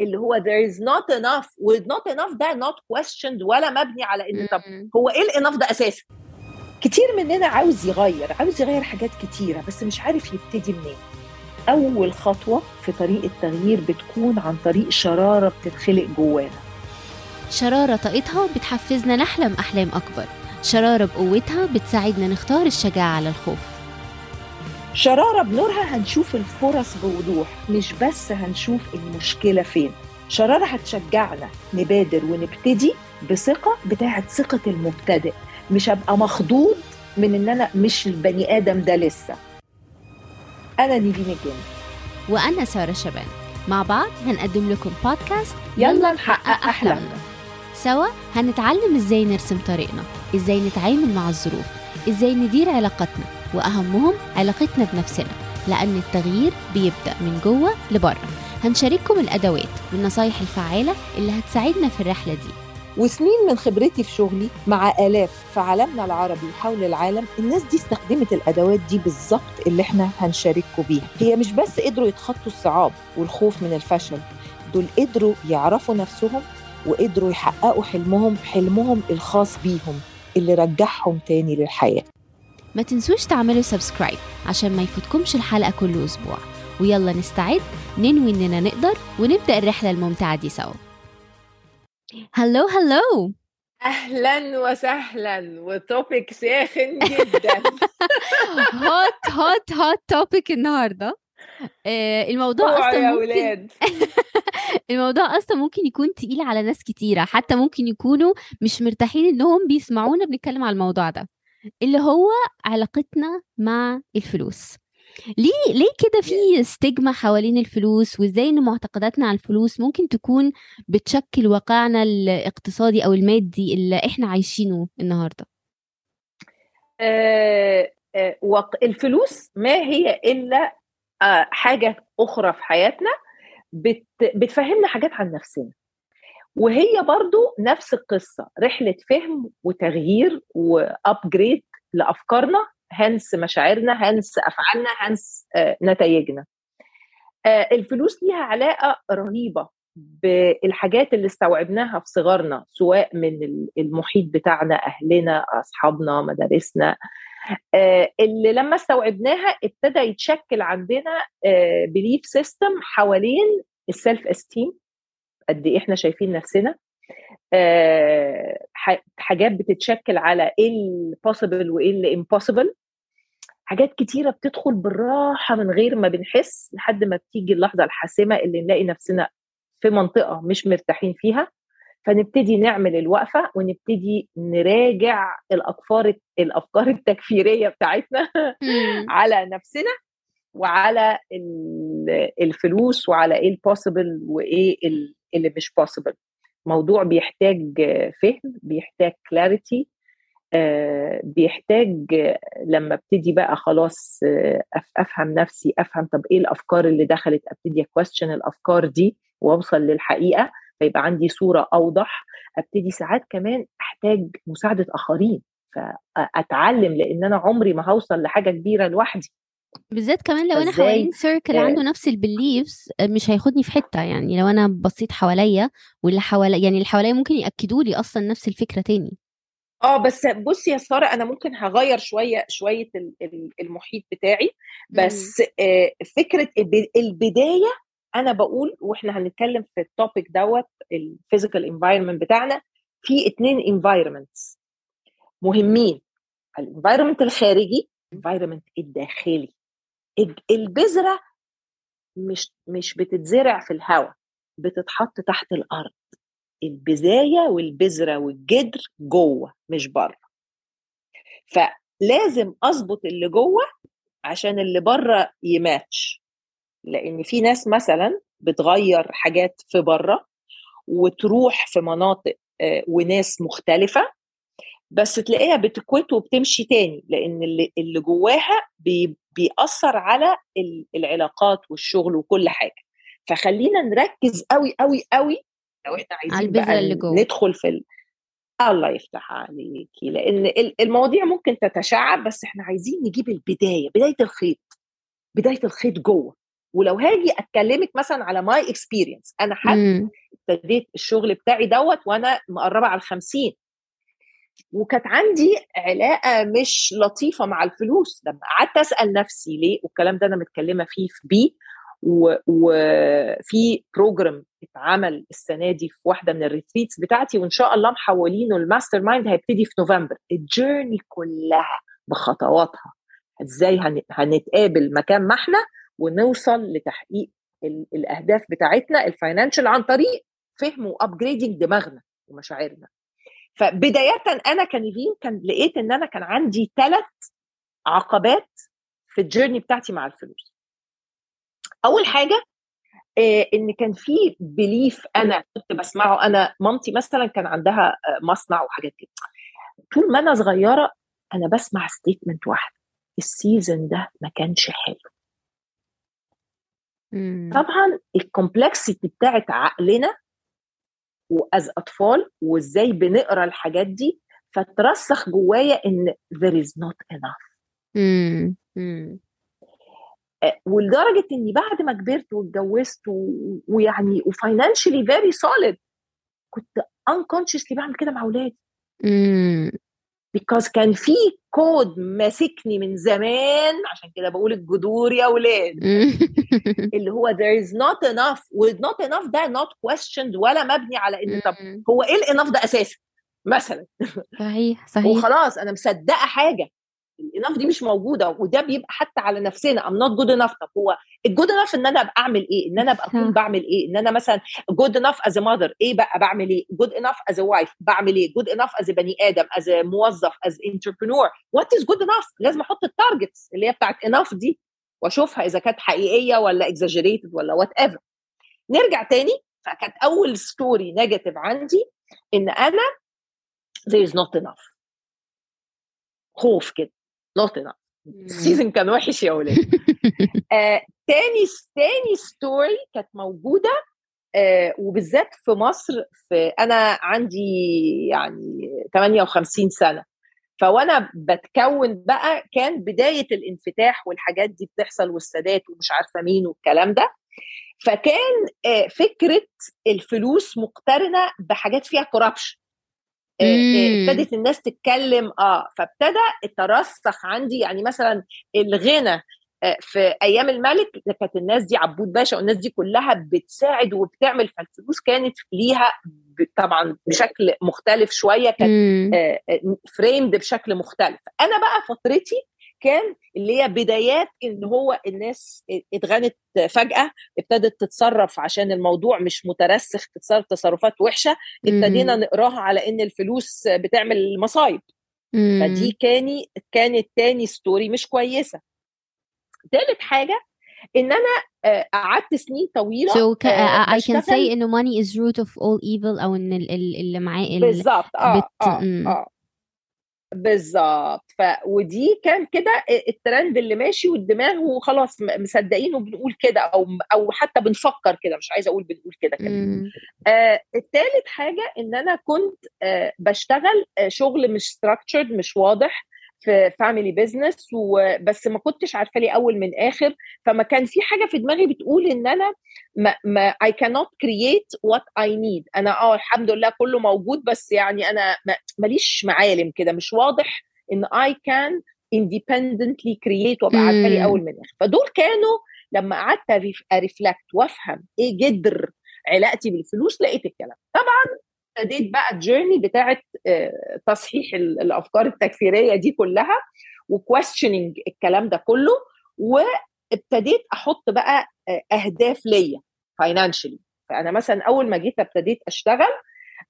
اللي هو there is not enough و not enough ده not questioned ولا مبني على إن طب. هو إيه الاناف ده أساسا كتير مننا عاوز يغير عاوز يغير حاجات كتيرة بس مش عارف يبتدي منين. أول خطوة في طريق التغيير بتكون عن طريق شرارة بتتخلق جوانا. شرارة طاقتها بتحفزنا نحلم أحلام أكبر. شرارة بقوتها بتساعدنا نختار الشجاعة على الخوف. شرارة بنورها هنشوف الفرص بوضوح مش بس هنشوف المشكلة فين. شرارة هتشجعنا نبادر ونبتدي بثقة بتاعت ثقة المبتدئ. مش هبقى مخضوض من إن أنا مش البني آدم ده لسه. أنا نيفين الجن. وأنا سارة شبان. مع بعض هنقدم لكم بودكاست يلا نحقق أحلامنا. سوا هنتعلم إزاي نرسم طريقنا إزاي نتعامل مع الظروف إزاي ندير علاقاتنا. وأهمهم علاقتنا بنفسنا لأن التغيير بيبدأ من جوه لبره. هنشارككم الأدوات والنصايح الفعالة اللي هتساعدنا في الرحلة دي. وسنين من خبرتي في شغلي مع آلاف في عالمنا العربي وحول العالم الناس دي استخدمت الأدوات دي بالظبط اللي إحنا هنشارككم بيها. هي مش بس قدروا يتخطوا الصعاب والخوف من الفشل دول قدروا يعرفوا نفسهم وقدروا يحققوا حلمهم حلمهم الخاص بيهم اللي رجعهم تاني للحياة. ما تنسوش تعملوا subscribe عشان ما يفوتكمش الحلقة كل أسبوع. ويلا نستعد ننوي إننا نقدر ونبدأ الرحلة الممتعة دي سوا. hello hello أهلا وسهلا و topic ساخن جدا. hot hot hot topic النهارده. آه، الموضوع أصلا يا ممكن ولاد. الموضوع أصلا ممكن يكون تقيل على ناس كتيرة حتى ممكن يكونوا مش مرتاحين إنهم بيسمعونا بنتكلم على الموضوع ده. اللي هو علاقتنا مع الفلوس. ليه ليه كده في ستيجما حوالين الفلوس؟ وإزاي إن معتقداتنا عن الفلوس ممكن تكون بتشكل واقعنا الاقتصادي أو المادي اللي إحنا عايشينه النهارده؟ آه، آه، الفلوس ما هي إلا آه، حاجة أخرى في حياتنا بت بتفهمنا حاجات عن نفسنا. وهي برضو نفس القصة رحلة فهم وتغيير وابجريد لأفكارنا هنس مشاعرنا هنس أفعالنا هنس آه، نتائجنا آه، الفلوس ليها علاقة رهيبة بالحاجات اللي استوعبناها في صغرنا سواء من ال- المحيط بتاعنا أهلنا أصحابنا مدارسنا. آه، اللي لما استوعبناها ابتدى يتشكل عندنا belief system حوالين ال self esteem قد إيه إحنا شايفين نفسنا. آه، حاجات بتتشكل على إيه ال possible وإيه اللي impossible حاجات كتيرة بتدخل بالراحة من غير ما بنحس لحد ما بتيجي اللحظة الحاسمة اللي نلاقي نفسنا في منطقة مش مرتاحين فيها. فنبتدي نعمل الوقفة ونبتدي نراجع الافكار الأفكار التفكيرية بتاعتنا على نفسنا وعلى ال- الفلوس وعلى إيه ال possible وإيه اللي مش possible موضوع بيحتاج فهم بيحتاج clarity بيحتاج آه، لما ابتدي بقى خلاص آه، أفهم نفسي أفهم طب إيه الأفكار اللي دخلت ابتدي اكويستشن الأفكار دي وأوصل للحقيقة فيبقى عندي صورة أوضح. ابتدي ساعات كمان أحتاج مساعدة آخرين فاتعلم لأن أنا عمري ما هوصل لحاجة كبيرة لوحدي. بالذات كمان لو أنا؟ حوالين circle آه. عنده نفس ال beliefs مش هياخدني في حتة. يعني لو أنا بصيت حواليا واللي حواليا يعني اللي حواليا ممكن يأكدوا لي أصلا نفس الفكرة تاني. آه بس بصي يا سارة أنا ممكن هغير شوية شوية ال- ال- المحيط بتاعي. بس آه، فكرة الب- البداية أنا بقول وإحنا هنتكلم في ال topic دوت ال physical environment بتاعنا في اتنين environments مهمين. ال environment الخارجي ال environment الداخلي. البذرة مش مش بتتزرع في الهواء بتتحط تحت الأرض. البدايه والبذرة والجذر جوه مش بره. فلازم أظبط اللي جوه عشان اللي بره يماتش. لأن في ناس مثلا بتغير حاجات في بره وتروح في مناطق وناس مختلفة بس تلاقيها بتكوت وبتمشي تاني لأن اللي, جواها بيأثر على ال- العلاقات والشغل وكل حاجة فخلينا نركز قوي قوي قوي لو إحنا عايزين بقى اللي جوه. ندخل في ال... الله يفتح عليكي لأن ال- المواضيع ممكن تتشعب بس إحنا عايزين نجيب البداية بداية الخيط بداية الخيط جوه ولو هاجي أتكلمك مثلا على my experience أنا حد مم. ابتديت الشغل بتاعي دوت وأنا مقربة على الخمسين وكانت عندي علاقة مش لطيفة مع الفلوس. لما قعدت أسأل نفسي ليه والكلام ده أنا متكلمة فيه في بي وفي program اتعمل السنة دي في واحدة من ال retreats بتاعتي وإن شاء الله محولينه ل mastermind هيبتدي في نوفمبر. ال journey كلها بخطواتها. إزاي هن- هنتقابل مكان ما إحنا ونوصل لتحقيق ال- الأهداف بتاعتنا ال financial عن طريق فهم و upgrading دماغنا ومشاعرنا. فبداية أنا كنيفين كان لقيت إن أنا كان عندي ثلاث عقبات في ال journey بتاعتي مع الفلوس. أول حاجة آه، إن كان في belief أنا كنت بسمعه. أنا مامتي مثلا كان عندها آه، مصنع وحاجات كده. طول ما أنا صغيرة أنا بسمع statement واحدة ال season ده ما كانش حلو. مم. طبعا ال complexity بتاعت عقلنا و as أطفال وإزاي بنقرأ الحاجات دي فترسخ جوايا إن there is not enough مم. مم. ولدرجة إني بعد ما كبرت واتجوزت ويعني و financially very solid كنت unconsciously بعمل كده مع أولادي because كان في كود ماسكني من زمان عشان كده بقول الجذور يا أولاد مم. اللي هو there is not enough و not enough ده not questioned ولا مبني على إن طب. هو إيه الاناف ده أساسا؟ مثلا. صحيح صحيح. وخلاص أنا مصدقة حاجة. الاناف دي مش موجودة وده بيبقى حتى على نفسنا I'm not good enough. طب هو الجود enough إن أنا أبقى أعمل إيه؟ إن أنا أبقى اكون. بعمل إيه؟ إن أنا مثلا enough as a mother إيه بقى بعمل إيه؟ good enough as a wife بعمل إيه؟ good enough as a بني آدم as موظف as entrepreneur. What is good enough لازم أحط ال targets اللي هي بتاعت enough دي وأشوفها إذا كانت حقيقية ولا exaggerated ولا whatever نرجع تاني فكانت أول story negative عندي إن أنا there is not enough. خوف كده. Enough ال season كان وحش يا ولاد. آه، تاني تاني story كانت موجودة آه، وبالذات في مصر في أنا عندي يعني 58 سنة. فوأنا بتكون بقى كان بداية الانفتاح والحاجات دي بتحصل والسادات ومش عارفة مين والكلام ده. فكان آه، فكرة الفلوس مقترنة بحاجات فيها corruption مم. ابتدت الناس تتكلم آه فابتدى الترسخ عندي يعني مثلا الغنى في أيام الملك كانت الناس دي عبود باشا والناس دي كلها بتساعد وبتعمل فالفلوس كانت ليها طبعا بشكل مختلف شوية كانت. فريمد بشكل مختلف أنا بقى فترتي كان اللي هي بدايات إن هو الناس اتغنت فجأة ابتدت تتصرف عشان الموضوع مش مترسخ تتصرف تصرفات وحشة ابتدينا. نقراها على إن الفلوس بتعمل مصايب. فدي كانت كانت تاني story مش كويسة تالت حاجة إن أنا آه، قعدت سنين طويلة So ca- آه، I can say إنه money is root of all evil ال- ال- اللي معاه ال- بالظبط آه بت- آه. آه بالظبط. ف ودي كان كده الترند اللي ماشي والدماغ وخلاص مصدقين وبنقول كده أو أو حتى بنفكر كده مش عايزة أقول بنقول كده كمان. مم. آه التالت حاجة إن أنا كنت آه بشتغل آه شغل مش structured مش واضح. في family business وبس ما كنتش عارفة لي أول من آخر. فما كان في حاجة في دماغي بتقول إن أنا ما, ما I cannot create what I need. أنا آه الحمد لله كله موجود بس يعني أنا ما- ماليش معالم كده. مش واضح إن I can independently create وأبقى عارفة لي. أول من آخر. فدول كانوا لما قعدت أ reflect وأفهم إيه جذر علاقتي بالفلوس لقيت الكلام. طبعا ابتديت بقى ال journey بتاعت آه، تصحيح ال- الأفكار التكفيرية دي كلها و questioning الكلام ده كله وابتديت أحط بقى آه، أهداف ليا financially فأنا مثلا أول ما جيت ابتديت أشتغل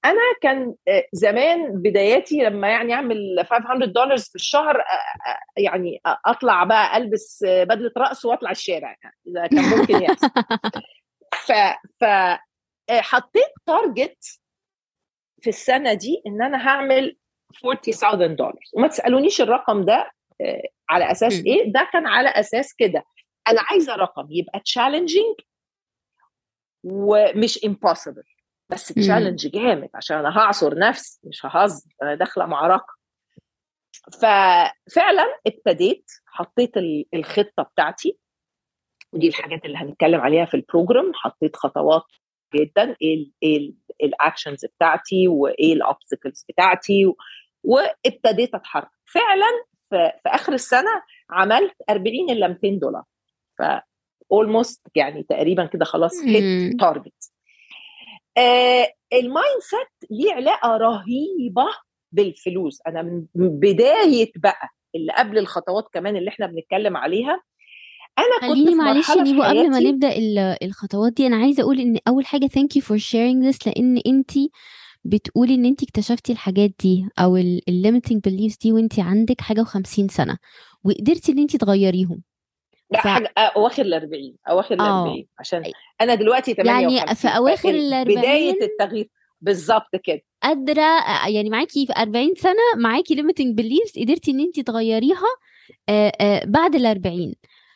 أنا كان آه، زمان بداياتي لما يعني أعمل 500 دولار في الشهر يعني أطلع بقى ألبس بدلة رقص وأطلع الشارع. يعني إذا كان ممكن يحصل. ف ف حطيت target في السنة دي إن أنا هعمل 40000 دولار وما تسألونيش الرقم ده آه، على أساس. إيه. ده كان على أساس كده. أنا عايزة رقم يبقى challenging ومش impossible بس. challenge جامد عشان أنا هعصر نفسي مش ههزر أنا داخلة معركه ففعلا ابتديت حطيت ال- الخطة بتاعتي. ودي الحاجات اللي هنتكلم عليها في ال program حطيت خطوات جدا. إيه إيه ال actions بتاعتي وإيه ال obstacles بتاعتي وابتديت أتحرك. فعلا في, في آخر السنة عملت 40 إلا 200 دولار. ف almost يعني تقريبا كده خلاص hit target آه ال mindset ليه علاقة رهيبة بالفلوس. أنا من بداية بقى اللي قبل الخطوات كمان اللي إحنا بنتكلم عليها أنا كنت خليني معلش نيبو قبل ما ال- الخطوات دي أنا عايزة أقول إن أول حاجة thank you for sharing this لأن انت بتقولي إن انت اكتشفتي الحاجات دي أو ال ال limiting beliefs دي وانت عندك حاجة و50 سنة وقدرتي إن انت تغيريهم. لا ف حاجة أواخر ال 40 أواخر ال آه. 40 عشان أنا دلوقتي يعني في 58 اواخر ال بداية 40 التغيير. بالظبط كده. قادرة يعني معاكي في 40 سنة معاكي limiting beliefs قدرتي إن انت تغيريها آه، آه، بعد ال 40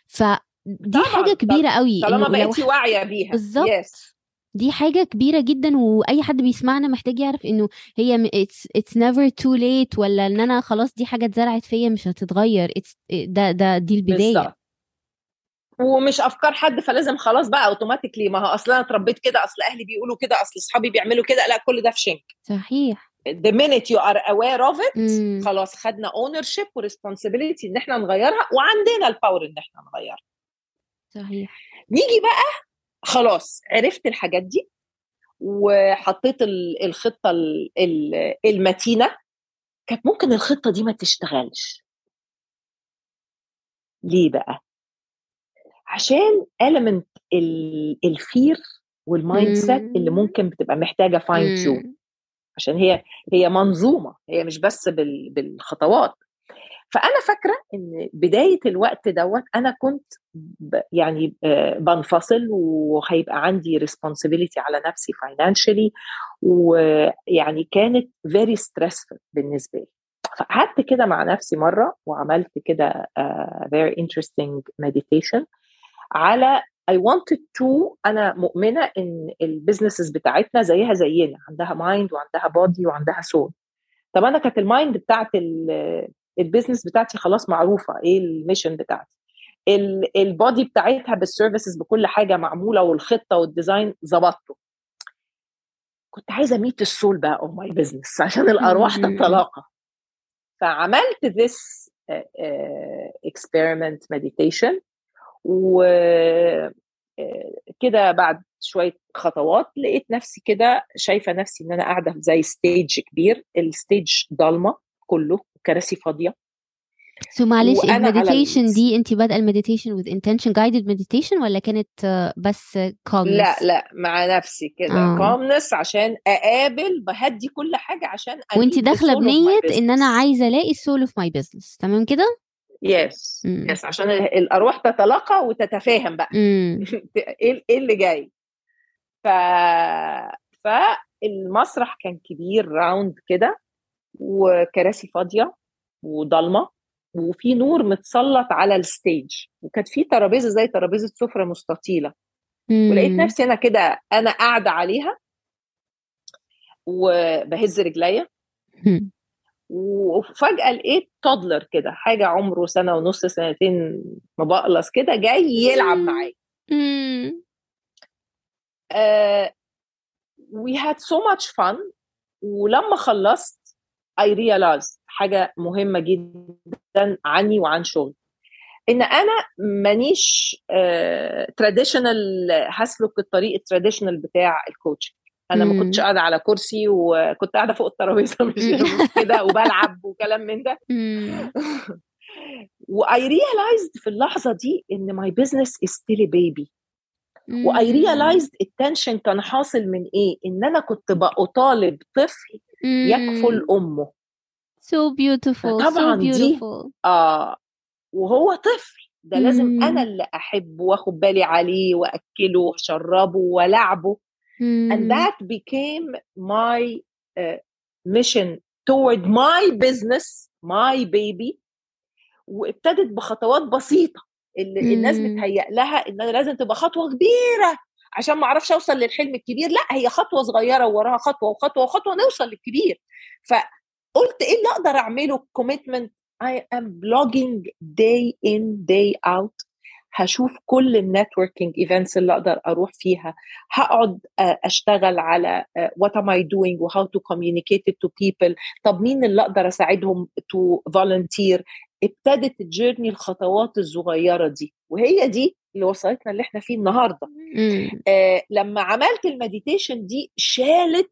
فدي حاجة طبعا كبيرة قوي طالما بقيتي واعية بيها. بالظبط. yes دي حاجة كبيرة جدا وأي حد بيسمعنا محتاج يعرف إنه هي it's, it's never too late ولا إن أنا خلاص دي حاجة اتزرعت فيا مش هتتغير. It's, ده ده دي البداية. بالظبط. ومش أفكار حد فلازم خلاص بقى automatically ما هو أصلا أنا اتربيت كده أصل أهلي بيقولوا كده أصل أصحابي بيعملوا كده لا كل ده في شنك صحيح. The minute you are aware of it مم. خلاص خدنا ownership و responsibility إن إحنا نغيرها وعندنا ال power إن إحنا نغيرها صحيح نيجي بقى خلاص عرفت الحاجات دي وحطيت ال- الخطة ال- ال- المتينة كانت ممكن الخطة دي ما تشتغلش ليه بقى عشان element ال- ال fear وال mindset اللي مم. ممكن بتبقى محتاجة fine tune. عشان هي هي منظومة هي مش بس بال- بالخطوات. فأنا فاكرة إن بداية الوقت دوت أنا كنت يعني آه، بنفصل وهيبقى عندي responsibility على نفسي financially ويعني كانت very stressful بالنسبة لي. فقعدت كده مع نفسي مرة وعملت كده very interesting meditation على I wanted to. أنا مؤمنة إن ال businesses بتاعتنا زيها زينا عندها mind وعندها body وعندها soul طب أنا كانت ال mind بتاعت ال business بتاعتي خلاص معروفة إيه ال mission بتاعتي؟ ال body بتاعتها بال services بكل حاجة معمولة والخطة وال design ظبطته. كنت عايزة meet ال soul بقى of my business عشان الأرواح مم. تتلاقى. فعملت this experiment meditation. و آه، بعد شوية خطوات لقيت نفسي كده شايفة نفسي إن أنا قاعدة في زي stage كبير ال stage ضلمة كله كراسي فاضية. so معلش وأنا على ال meditation ال... دي انت بادئة ال meditation with intention guided meditation ولا كانت آه، بس لا calmness لا مع نفسي كده آه. calmness عشان أقابل بهدي كل حاجة عشان وانت داخلة بنية إن أنا عايزة ألاقي ال soul of my business تمام كده؟ yes yes عشان ال- الأرواح تتلاقى وتتفاهم بقى. امم إيه إيه اللي جاي؟ ف فالمسرح كان كبير round كده وكراسي فاضية وضلمة وفي نور متسلط على ال stage وكانت في ترابيزة زي ترابيزة سفرة مستطيلة. ولقيت امم نفسي أنا كده أنا قاعدة عليها وبهز رجليا. وفجأة لقيت toddler كده حاجة عمره سنة ونص سنتين مبقلص كده جاي يلعب معايا. uh, we had so much fun. ولما خلصت I realized حاجة مهمة جدا عني وعن شغل إن أنا مانيش traditional هسلك الطريق ال traditional بتاع ال coach أنا ما كنتش قاعدة على كرسي وكنت قاعدة فوق الترابيزة مش كده وبلعب وكلام من ده. و I realized في اللحظة دي إن my business is still baby و I realized ال tension كان حاصل من إيه؟ إن أنا كنت بطالب طفل يكفل أمه. So beautiful so فطبعا دي آه. وهو طفل ده لازم أنا اللي أحبه وآخد بالي عليه وأكله وأشربه وألعبه. And امم that became my uh, mission toward my business my baby. وابتدت بخطوات بسيطة اللي الناس امم بتهيأ لها ان أنا لازم تبقى خطوة كبيرة عشان ما أعرفش أوصل للحلم الكبير. لأ هي خطوة صغيرة ووراها خطوة وخطوة وخطوة نوصل للكبير. فقلت إيه اللي أقدر أعمله؟ commitment. I am blogging day in day out. هشوف كل ال networking events اللي أقدر أروح فيها. هقعد أشتغل على what am I doing و how to communicate it to people. طب مين اللي أقدر أساعدهم to volunteer ابتدت ال journey الخطوات الصغيرة دي وهي دي اللي وصلتنا اللي إحنا فيه النهارده. آه لما عملت ال meditation دي شالت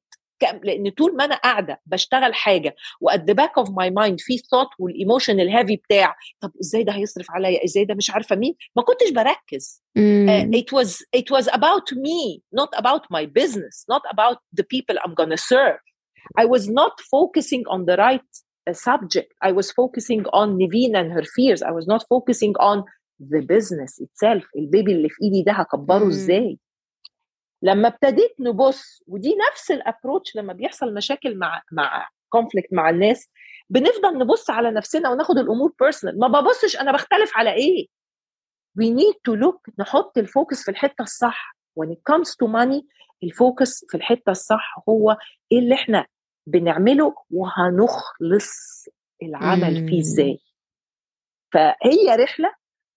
لأن طول ما أنا قاعدة بشتغل حاجة و at the back of my mind في thought وال emotion ال heavy بتاع طب إزاي ده هيصرف عليا؟ إزاي ده مش عارفة مين؟ ما كنتش بركز. it was it was about me not about my business not about the people I'm gonna serve I was not focusing on the right subject. I was focusing on Naveen and her fears. I was not focusing on the business itself. ال baby اللي في إيدي ده هكبره امم. إزاي؟ mm. لما ابتديت نبص ودي نفس ال approach لما بيحصل مشاكل مع مع conflict مع الناس بنفضل نبص على نفسنا وناخد الأمور personal ما ببصش أنا بختلف على إيه. We need to look نحط ال focus في الحتة الصح. When it comes to money ال focus في الحتة الصح هو إيه اللي إحنا بنعمله وهنخلص العمل فيه إزاي. فهي رحلة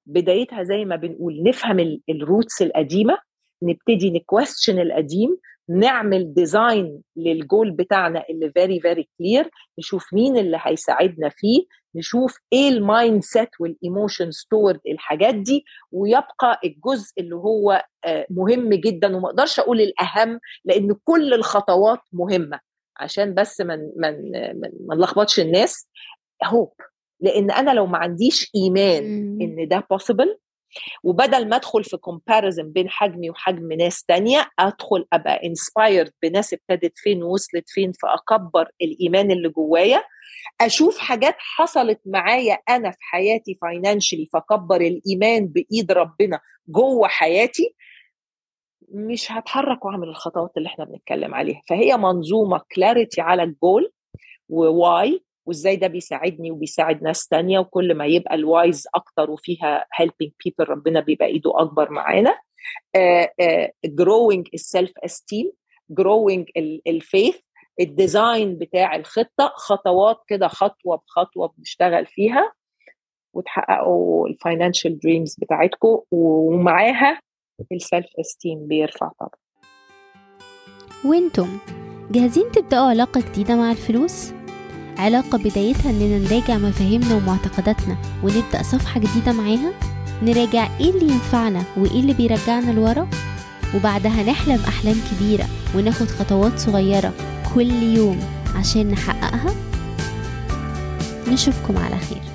بدايتها زي ما بنقول نفهم ال roots القديمة نبتدي ن question القديم نعمل design للجول بتاعنا اللي very very clear نشوف مين اللي هيساعدنا فيه نشوف إيه ال mindset وال emotions toward الحاجات دي ويبقى الجزء اللي هو مهم جدا. وما أقدرش أقول الأهم لأن كل الخطوات مهمة. عشان بس من من ما نلخبطش الناس. hope لأن أنا لو ما عنديش إيمان إن ده possible وبدل ما أدخل في comparison بين حجمي وحجم ناس تانية أدخل أبقى inspired بناس ابتدت فين ووصلت فين فأكبر الإيمان اللي جوايا أشوف حاجات حصلت معايا أنا في حياتي financially فكبر الإيمان بإيد ربنا جوه حياتي مش هتحرك وأعمل الخطوات اللي إحنا بنتكلم عليها. فهي منظومة clarity على ال goal و why وإزاي ده بيساعدني وبيساعد ناس تانية وكل ما يبقى ال whys أكتر وفيها helping people ربنا بيبقى إيده أكبر معانا uh, growing ال self esteem growing ال faith ال design بتاع الخطة خطوات كده خطوة بخطوة بنشتغل فيها وتحققوا ال financial dreams بتاعتكم ومعاها ال self esteem بيرفع طبعا وأنتم جاهزين تبدأوا علاقة جديدة مع الفلوس؟ علاقة بدايتها إننا نراجع مفاهيمنا ومعتقداتنا ونبدأ صفحة جديدة معاها؟ نراجع إيه اللي ينفعنا وإيه اللي بيرجعنا لورا؟ وبعدها نحلم أحلام كبيرة وناخد خطوات صغيرة كل يوم عشان نحققها؟ نشوفكم على خير.